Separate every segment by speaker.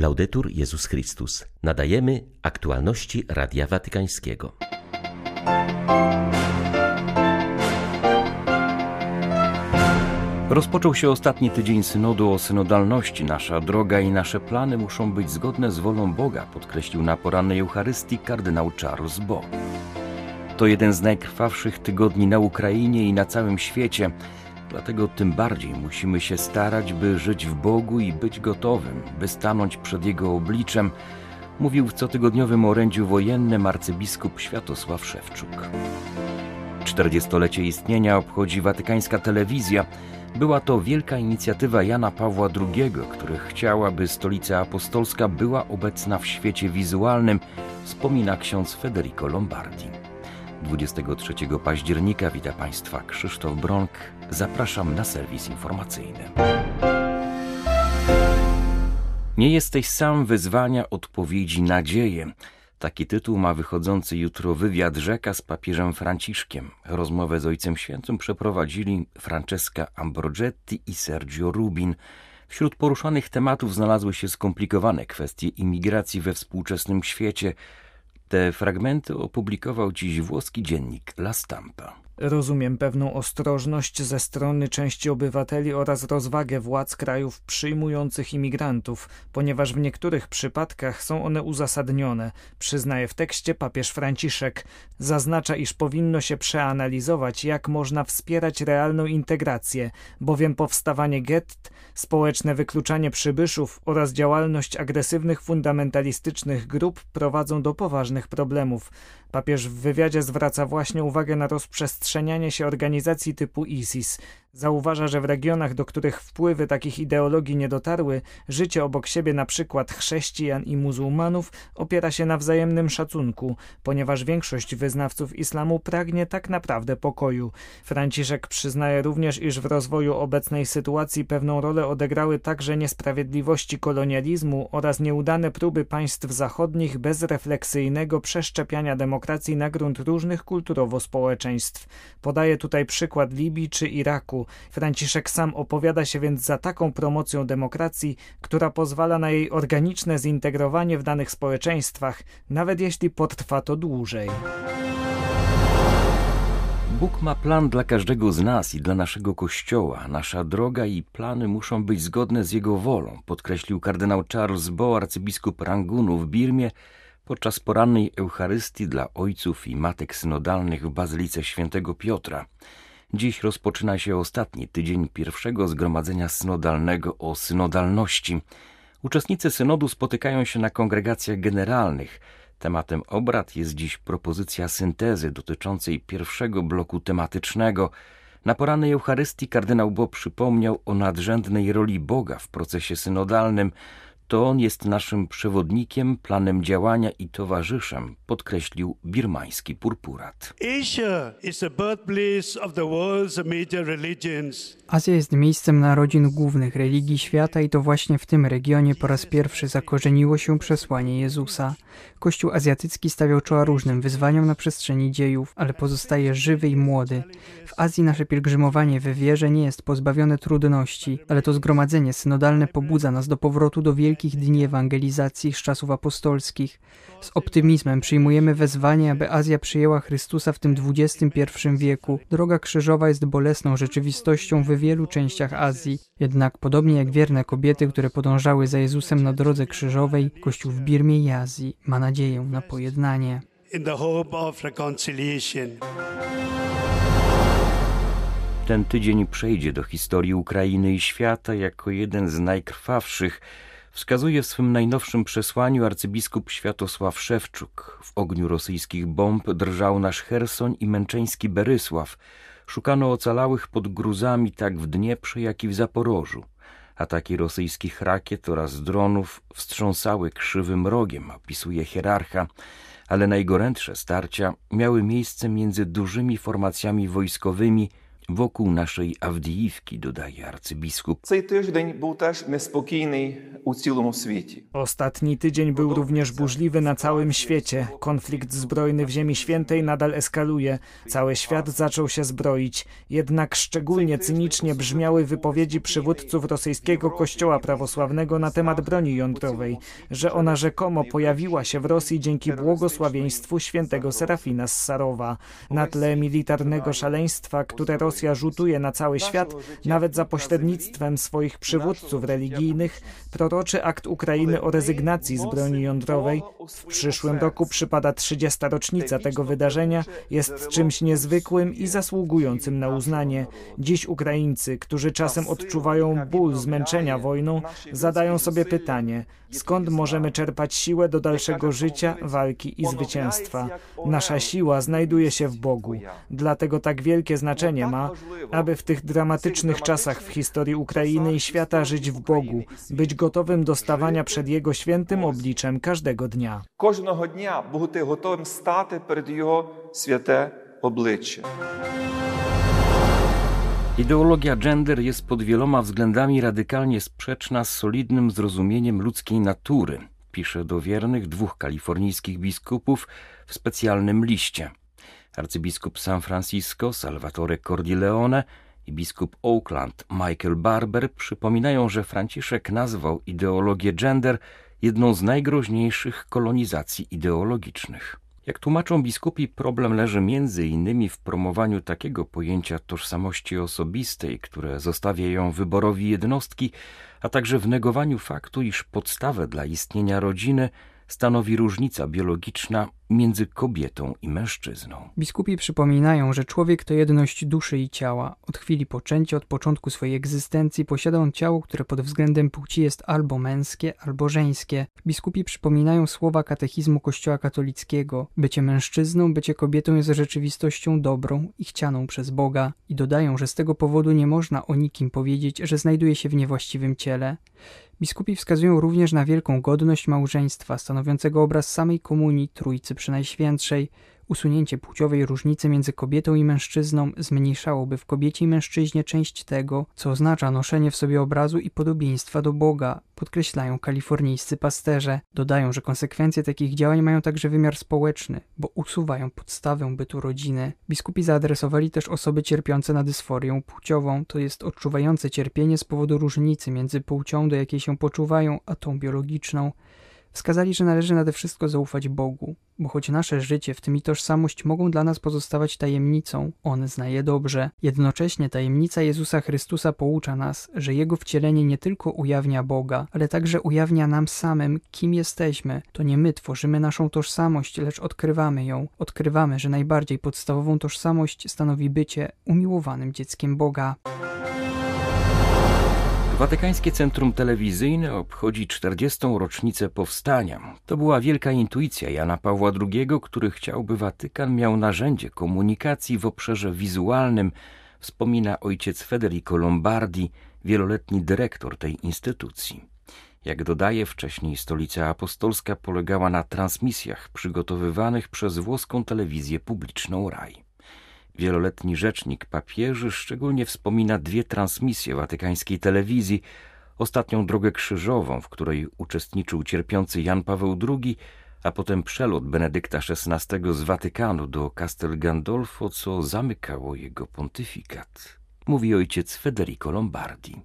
Speaker 1: Laudetur Jezus Chrystus. Nadajemy aktualności Radia Watykańskiego.
Speaker 2: Rozpoczął się ostatni tydzień synodu o synodalności. Nasza droga i nasze plany muszą być zgodne z wolą Boga, podkreślił na porannej Eucharystii kardynał Charles Bo. To jeden z najkrwawszych tygodni na Ukrainie i na całym świecie. Dlatego tym bardziej musimy się starać, by żyć w Bogu i być gotowym, by stanąć przed Jego obliczem, mówił w cotygodniowym orędziu wojennym arcybiskup Światosław Szewczuk. 40-lecie istnienia obchodzi watykańska telewizja. Była to wielka inicjatywa Jana Pawła II, który chciał, aby stolica apostolska była obecna w świecie wizualnym, wspomina ksiądz Federico Lombardi. 23 października wita Państwa Krzysztof Bronk. Zapraszam na serwis informacyjny. Nie jesteś sam wyzwania, odpowiedzi, nadzieję. Taki tytuł ma wychodzący jutro wywiad rzeka z papieżem Franciszkiem. Rozmowę z Ojcem Świętym przeprowadzili Francesca Ambrogetti i Sergio Rubin. Wśród poruszanych tematów znalazły się skomplikowane kwestie imigracji we współczesnym świecie. Te fragmenty opublikował dziś włoski dziennik La Stampa.
Speaker 3: Rozumiem pewną ostrożność ze strony części obywateli oraz rozwagę władz krajów przyjmujących imigrantów, ponieważ w niektórych przypadkach są one uzasadnione, przyznaje w tekście papież Franciszek. Zaznacza, iż powinno się przeanalizować, jak można wspierać realną integrację, bowiem powstawanie gett, społeczne wykluczanie przybyszów oraz działalność agresywnych fundamentalistycznych grup prowadzą do poważnych problemów. Papież w wywiadzie zwraca właśnie uwagę na rozprzestrzenianie się organizacji typu ISIS. Zauważa, że w regionach, do których wpływy takich ideologii nie dotarły, życie obok siebie na przykład chrześcijan i muzułmanów opiera się na wzajemnym szacunku, ponieważ większość wyznawców islamu pragnie tak naprawdę pokoju. Franciszek przyznaje również, iż w rozwoju obecnej sytuacji pewną rolę odegrały także niesprawiedliwości kolonializmu oraz nieudane próby państw zachodnich bezrefleksyjnego przeszczepiania demokracji na grunt różnych kulturowo społeczeństw. Podaje tutaj przykład Libii czy Iraku. Franciszek sam opowiada się więc za taką promocją demokracji, która pozwala na jej organiczne zintegrowanie w danych społeczeństwach, nawet jeśli potrwa to dłużej.
Speaker 2: Bóg ma plan dla każdego z nas i dla naszego Kościoła. Nasza droga i plany muszą być zgodne z Jego wolą, podkreślił kardynał Charles Bo, arcybiskup Rangunu w Birmie, podczas porannej Eucharystii dla ojców i matek synodalnych w Bazylice Świętego Piotra. Dziś rozpoczyna się ostatni tydzień pierwszego zgromadzenia synodalnego o synodalności. Uczestnicy synodu spotykają się na kongregacjach generalnych. Tematem obrad jest dziś propozycja syntezy dotyczącej pierwszego bloku tematycznego. Na porannej Eucharystii kardynał Bo przypomniał o nadrzędnej roli Boga w procesie synodalnym, to on jest naszym przewodnikiem, planem działania i towarzyszem, podkreślił birmański purpurat.
Speaker 4: Azja jest miejscem narodzin głównych religii świata i to właśnie w tym regionie po raz pierwszy zakorzeniło się przesłanie Jezusa. Kościół azjatycki stawiał czoła różnym wyzwaniom na przestrzeni dziejów, ale pozostaje żywy i młody. W Azji nasze pielgrzymowanie we wierze nie jest pozbawione trudności, ale to zgromadzenie synodalne pobudza nas do powrotu do wielkich dni ewangelizacji z czasów apostolskich. Z optymizmem przyjmujemy wezwanie, aby Azja przyjęła Chrystusa w tym XXI wieku. Droga krzyżowa jest bolesną rzeczywistością we wielu częściach Azji. Jednak podobnie jak wierne kobiety, które podążały za Jezusem na drodze krzyżowej, Kościół w Birmie i Azji ma nadzieję na pojednanie.
Speaker 2: Ten tydzień przejdzie do historii Ukrainy i świata jako jeden z najkrwawszych, wskazuje w swym najnowszym przesłaniu arcybiskup Światosław Szewczuk. W ogniu rosyjskich bomb drżał nasz Hersoń i męczeński Berysław. Szukano ocalałych pod gruzami tak w Dnieprze, jak i w Zaporożu. Ataki rosyjskich rakiet oraz dronów wstrząsały krzywym rogiem, opisuje hierarcha, ale najgorętsze starcia miały miejsce między dużymi formacjami wojskowymi wokół naszej Awdijiwki, dodaje arcybiskup.
Speaker 5: Цей тиждень був теж неспокійний у цілому світі.
Speaker 3: Ostatni tydzień był również burzliwy na całym świecie. Konflikt zbrojny w Ziemi Świętej nadal eskaluje. Cały świat zaczął się zbroić. Jednak szczególnie cynicznie brzmiały wypowiedzi przywódców rosyjskiego kościoła prawosławnego na temat broni jądrowej, że ona rzekomo pojawiła się w Rosji dzięki błogosławieństwu świętego Serafina z Sarowa. Na tle militarnego szaleństwa, które Rosja rzutuje na cały świat, nawet za pośrednictwem swoich przywódców religijnych, proroczy akt Ukrainy o rezygnacji z broni jądrowej. W przyszłym roku przypada 30. rocznica tego wydarzenia, jest czymś niezwykłym i zasługującym na uznanie. Dziś Ukraińcy, którzy czasem odczuwają ból zmęczenia wojną, zadają sobie pytanie, skąd możemy czerpać siłę do dalszego życia, walki i zwycięstwa. Nasza siła znajduje się w Bogu. Dlatego tak wielkie znaczenie ma, aby w tych dramatycznych czasach w historii Ukrainy i świata żyć w Bogu, być gotowym do stawania przed Jego świętym obliczem każdego dnia.
Speaker 5: Кожного дня бути готовим стати перед його святе обличчя.
Speaker 2: Ideologia gender jest pod wieloma względami radykalnie sprzeczna z solidnym zrozumieniem ludzkiej natury, pisze do wiernych dwóch kalifornijskich biskupów w specjalnym liście. Arcybiskup San Francisco Salvatore Cordileone i biskup Oakland Michael Barber przypominają, że Franciszek nazwał ideologię gender jedną z najgroźniejszych kolonizacji ideologicznych. Jak tłumaczą biskupi, problem leży między innymi w promowaniu takiego pojęcia tożsamości osobistej, które zostawia ją wyborowi jednostki, a także w negowaniu faktu, iż podstawę dla istnienia rodziny stanowi różnica biologiczna między kobietą i mężczyzną.
Speaker 4: Biskupi przypominają, że człowiek to jedność duszy i ciała. Od chwili poczęcia, od początku swojej egzystencji posiada on ciało, które pod względem płci jest albo męskie, albo żeńskie. Biskupi przypominają słowa katechizmu Kościoła katolickiego. Bycie mężczyzną, bycie kobietą jest rzeczywistością dobrą i chcianą przez Boga. I dodają, że z tego powodu nie można o nikim powiedzieć, że znajduje się w niewłaściwym ciele. Biskupi wskazują również na wielką godność małżeństwa, stanowiącego obraz samej komunii Trójcy Przynajświętszej. Usunięcie płciowej różnicy między kobietą i mężczyzną zmniejszałoby w kobiecie i mężczyźnie część tego, co oznacza noszenie w sobie obrazu i podobieństwa do Boga, podkreślają kalifornijscy pasterze. Dodają, że konsekwencje takich działań mają także wymiar społeczny, bo usuwają podstawę bytu rodziny. Biskupi zaadresowali też osoby cierpiące na dysforię płciową, to jest odczuwające cierpienie z powodu różnicy między płcią, do jakiej się poczuwają, a tą biologiczną. Wskazali, że należy nade wszystko zaufać Bogu, bo choć nasze życie, w tym i tożsamość, mogą dla nas pozostawać tajemnicą, On zna je dobrze. Jednocześnie tajemnica Jezusa Chrystusa poucza nas, że Jego wcielenie nie tylko ujawnia Boga, ale także ujawnia nam samym, kim jesteśmy. To nie my tworzymy naszą tożsamość, lecz odkrywamy ją. Odkrywamy, że najbardziej podstawową tożsamość stanowi bycie umiłowanym dzieckiem Boga.
Speaker 2: Watykańskie Centrum Telewizyjne obchodzi 40. rocznicę powstania. To była wielka intuicja Jana Pawła II, który chciał, by Watykan miał narzędzie komunikacji w obszarze wizualnym, wspomina ojciec Federico Lombardi, wieloletni dyrektor tej instytucji. Jak dodaje, wcześniej stolica apostolska polegała na transmisjach przygotowywanych przez włoską telewizję publiczną RAI. Wieloletni rzecznik papieży szczególnie wspomina dwie transmisje watykańskiej telewizji, ostatnią drogę krzyżową, w której uczestniczył cierpiący Jan Paweł II, a potem przelot Benedykta XVI z Watykanu do Castel Gandolfo, co zamykało jego pontyfikat mówi ojciec Federico Lombardi.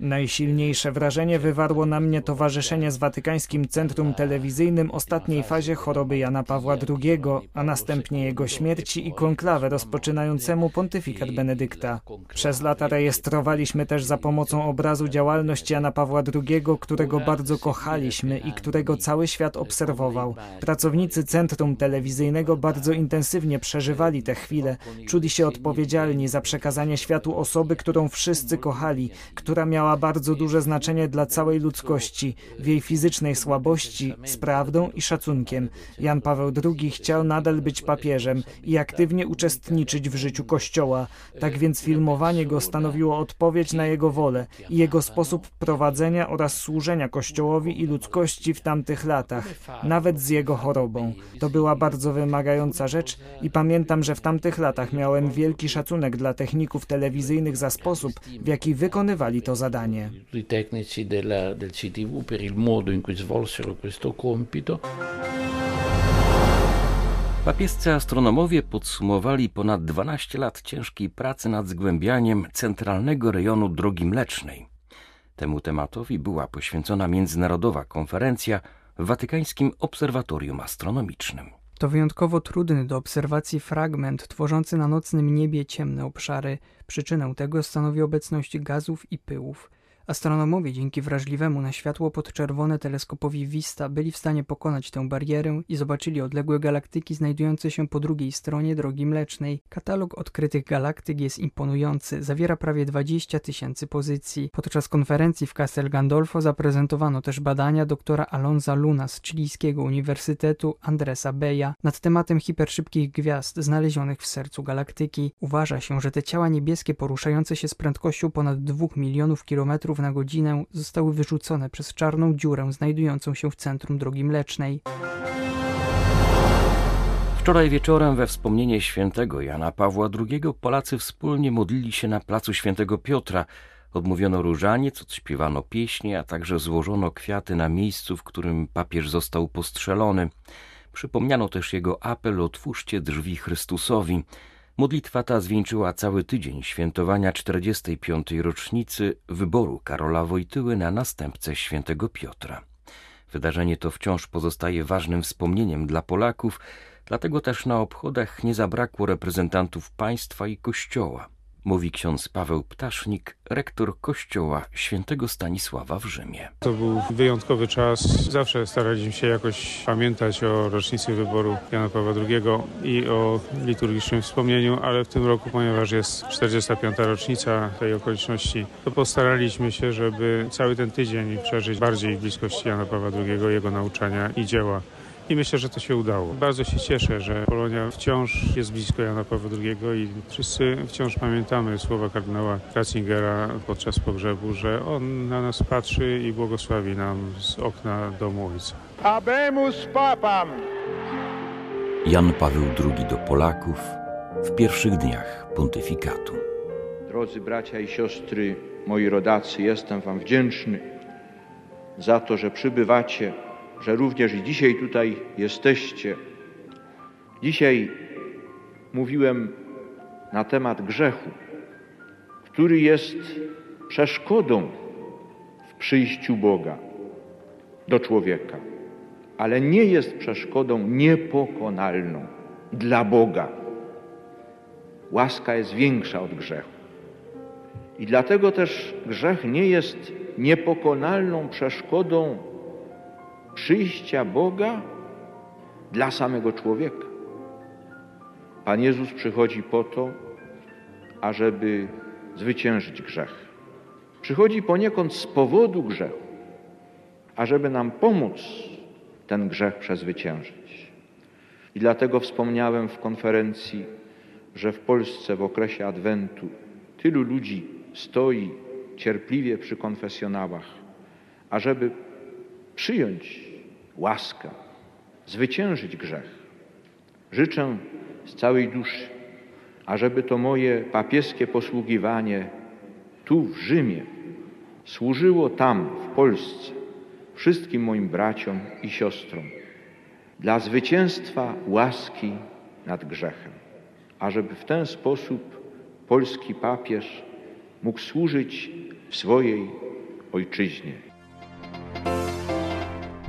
Speaker 3: Najsilniejsze wrażenie wywarło na mnie towarzyszenie z Watykańskim Centrum Telewizyjnym ostatniej fazie choroby Jana Pawła II, a następnie jego śmierci i konklawę rozpoczynającemu pontyfikat Benedykta. Przez lata rejestrowaliśmy też za pomocą obrazu działalność Jana Pawła II, którego bardzo kochaliśmy i którego cały świat obserwował. Pracownicy Centrum Telewizyjnego bardzo intensywnie intensywnie przeżywali tę chwilę, czuli się odpowiedzialni za przekazanie światu osoby, którą wszyscy kochali, która miała bardzo duże znaczenie dla całej ludzkości, w jej fizycznej słabości, z prawdą i szacunkiem. Jan Paweł II chciał nadal być papieżem i aktywnie uczestniczyć w życiu Kościoła, tak więc filmowanie go stanowiło odpowiedź na jego wolę i jego sposób prowadzenia oraz służenia Kościołowi i ludzkości w tamtych latach, nawet z jego chorobą. To była bardzo wymagająca rzecz i pamiętam, że w tamtych latach miałem wielki szacunek dla techników telewizyjnych za sposób, w jaki wykonywali to zadanie.
Speaker 6: tecnici del CTV per il modo in cui svolsero questo compito.
Speaker 2: Papiescy astronomowie podsumowali ponad 12 lat ciężkiej pracy nad zgłębianiem centralnego rejonu Drogi Mlecznej. Temu tematowi była poświęcona międzynarodowa konferencja w Watykańskim Obserwatorium Astronomicznym.
Speaker 4: To wyjątkowo trudny do obserwacji fragment tworzący na nocnym niebie ciemne obszary. Przyczynę tego stanowi obecność gazów i pyłów. Astronomowie dzięki wrażliwemu na światło podczerwone teleskopowi Vista byli w stanie pokonać tę barierę i zobaczyli odległe galaktyki znajdujące się po drugiej stronie Drogi Mlecznej. Katalog odkrytych galaktyk jest imponujący, zawiera prawie 20 tysięcy pozycji. Podczas konferencji w Castel Gandolfo zaprezentowano też badania doktora Alonza Luna z chilijskiego Uniwersytetu Andresa Beja nad tematem hiperszybkich gwiazd znalezionych w sercu galaktyki. Uważa się, że te ciała niebieskie poruszające się z prędkością ponad 2 milionów kilometrów na godzinę zostały wyrzucone przez czarną dziurę znajdującą się w centrum Drogi Mlecznej.
Speaker 2: Wczoraj wieczorem we wspomnienie świętego Jana Pawła II Polacy wspólnie modlili się na placu świętego Piotra. Odmówiono różaniec, odśpiewano pieśnie, a także złożono kwiaty na miejscu, w którym papież został postrzelony. Przypomniano też jego apel otwórzcie drzwi Chrystusowi. Modlitwa ta zwieńczyła cały tydzień świętowania 45. rocznicy wyboru Karola Wojtyły na następcę świętego Piotra. Wydarzenie to wciąż pozostaje ważnym wspomnieniem dla Polaków, dlatego też na obchodach nie zabrakło reprezentantów państwa i kościoła mówi ksiądz Paweł Ptasznik, rektor kościoła świętego Stanisława w Rzymie.
Speaker 7: To był wyjątkowy czas. Zawsze staraliśmy się jakoś pamiętać o rocznicy wyboru Jana Pawła II i o liturgicznym wspomnieniu, ale w tym roku, ponieważ jest 45. rocznica tej okoliczności, to postaraliśmy się, żeby cały ten tydzień przeżyć bardziej w bliskości Jana Pawła II, jego nauczania i dzieła. I myślę, że to się udało. Bardzo się cieszę, że Polonia wciąż jest blisko Jana Pawła II i wszyscy wciąż pamiętamy słowa kardynała Ratzingera podczas pogrzebu, że on na nas patrzy i błogosławi nam z okna domu Ojca.
Speaker 8: Abemus Papam!
Speaker 2: Jan Paweł II do Polaków w pierwszych dniach pontyfikatu.
Speaker 9: Drodzy bracia i siostry, moi rodacy, jestem Wam wdzięczny za to, że przybywacie że również i dzisiaj tutaj jesteście. Dzisiaj mówiłem na temat grzechu, który jest przeszkodą w przyjściu Boga do człowieka, ale nie jest przeszkodą niepokonalną dla Boga. Łaska jest większa od grzechu. I dlatego też grzech nie jest niepokonalną przeszkodą przyjścia Boga dla samego człowieka. Pan Jezus przychodzi po to, ażeby zwyciężyć grzech. Przychodzi poniekąd z powodu grzechu, ażeby nam pomóc ten grzech przezwyciężyć. I dlatego wspomniałem w konferencji, że w Polsce w okresie Adwentu tylu ludzi stoi cierpliwie przy konfesjonałach, ażeby przyjąć łaskę, zwyciężyć grzech. Życzę z całej duszy, ażeby to moje papieskie posługiwanie tu w Rzymie służyło tam, w Polsce, wszystkim moim braciom i siostrom dla zwycięstwa łaski nad grzechem, ażeby w ten sposób polski papież mógł służyć w swojej ojczyźnie.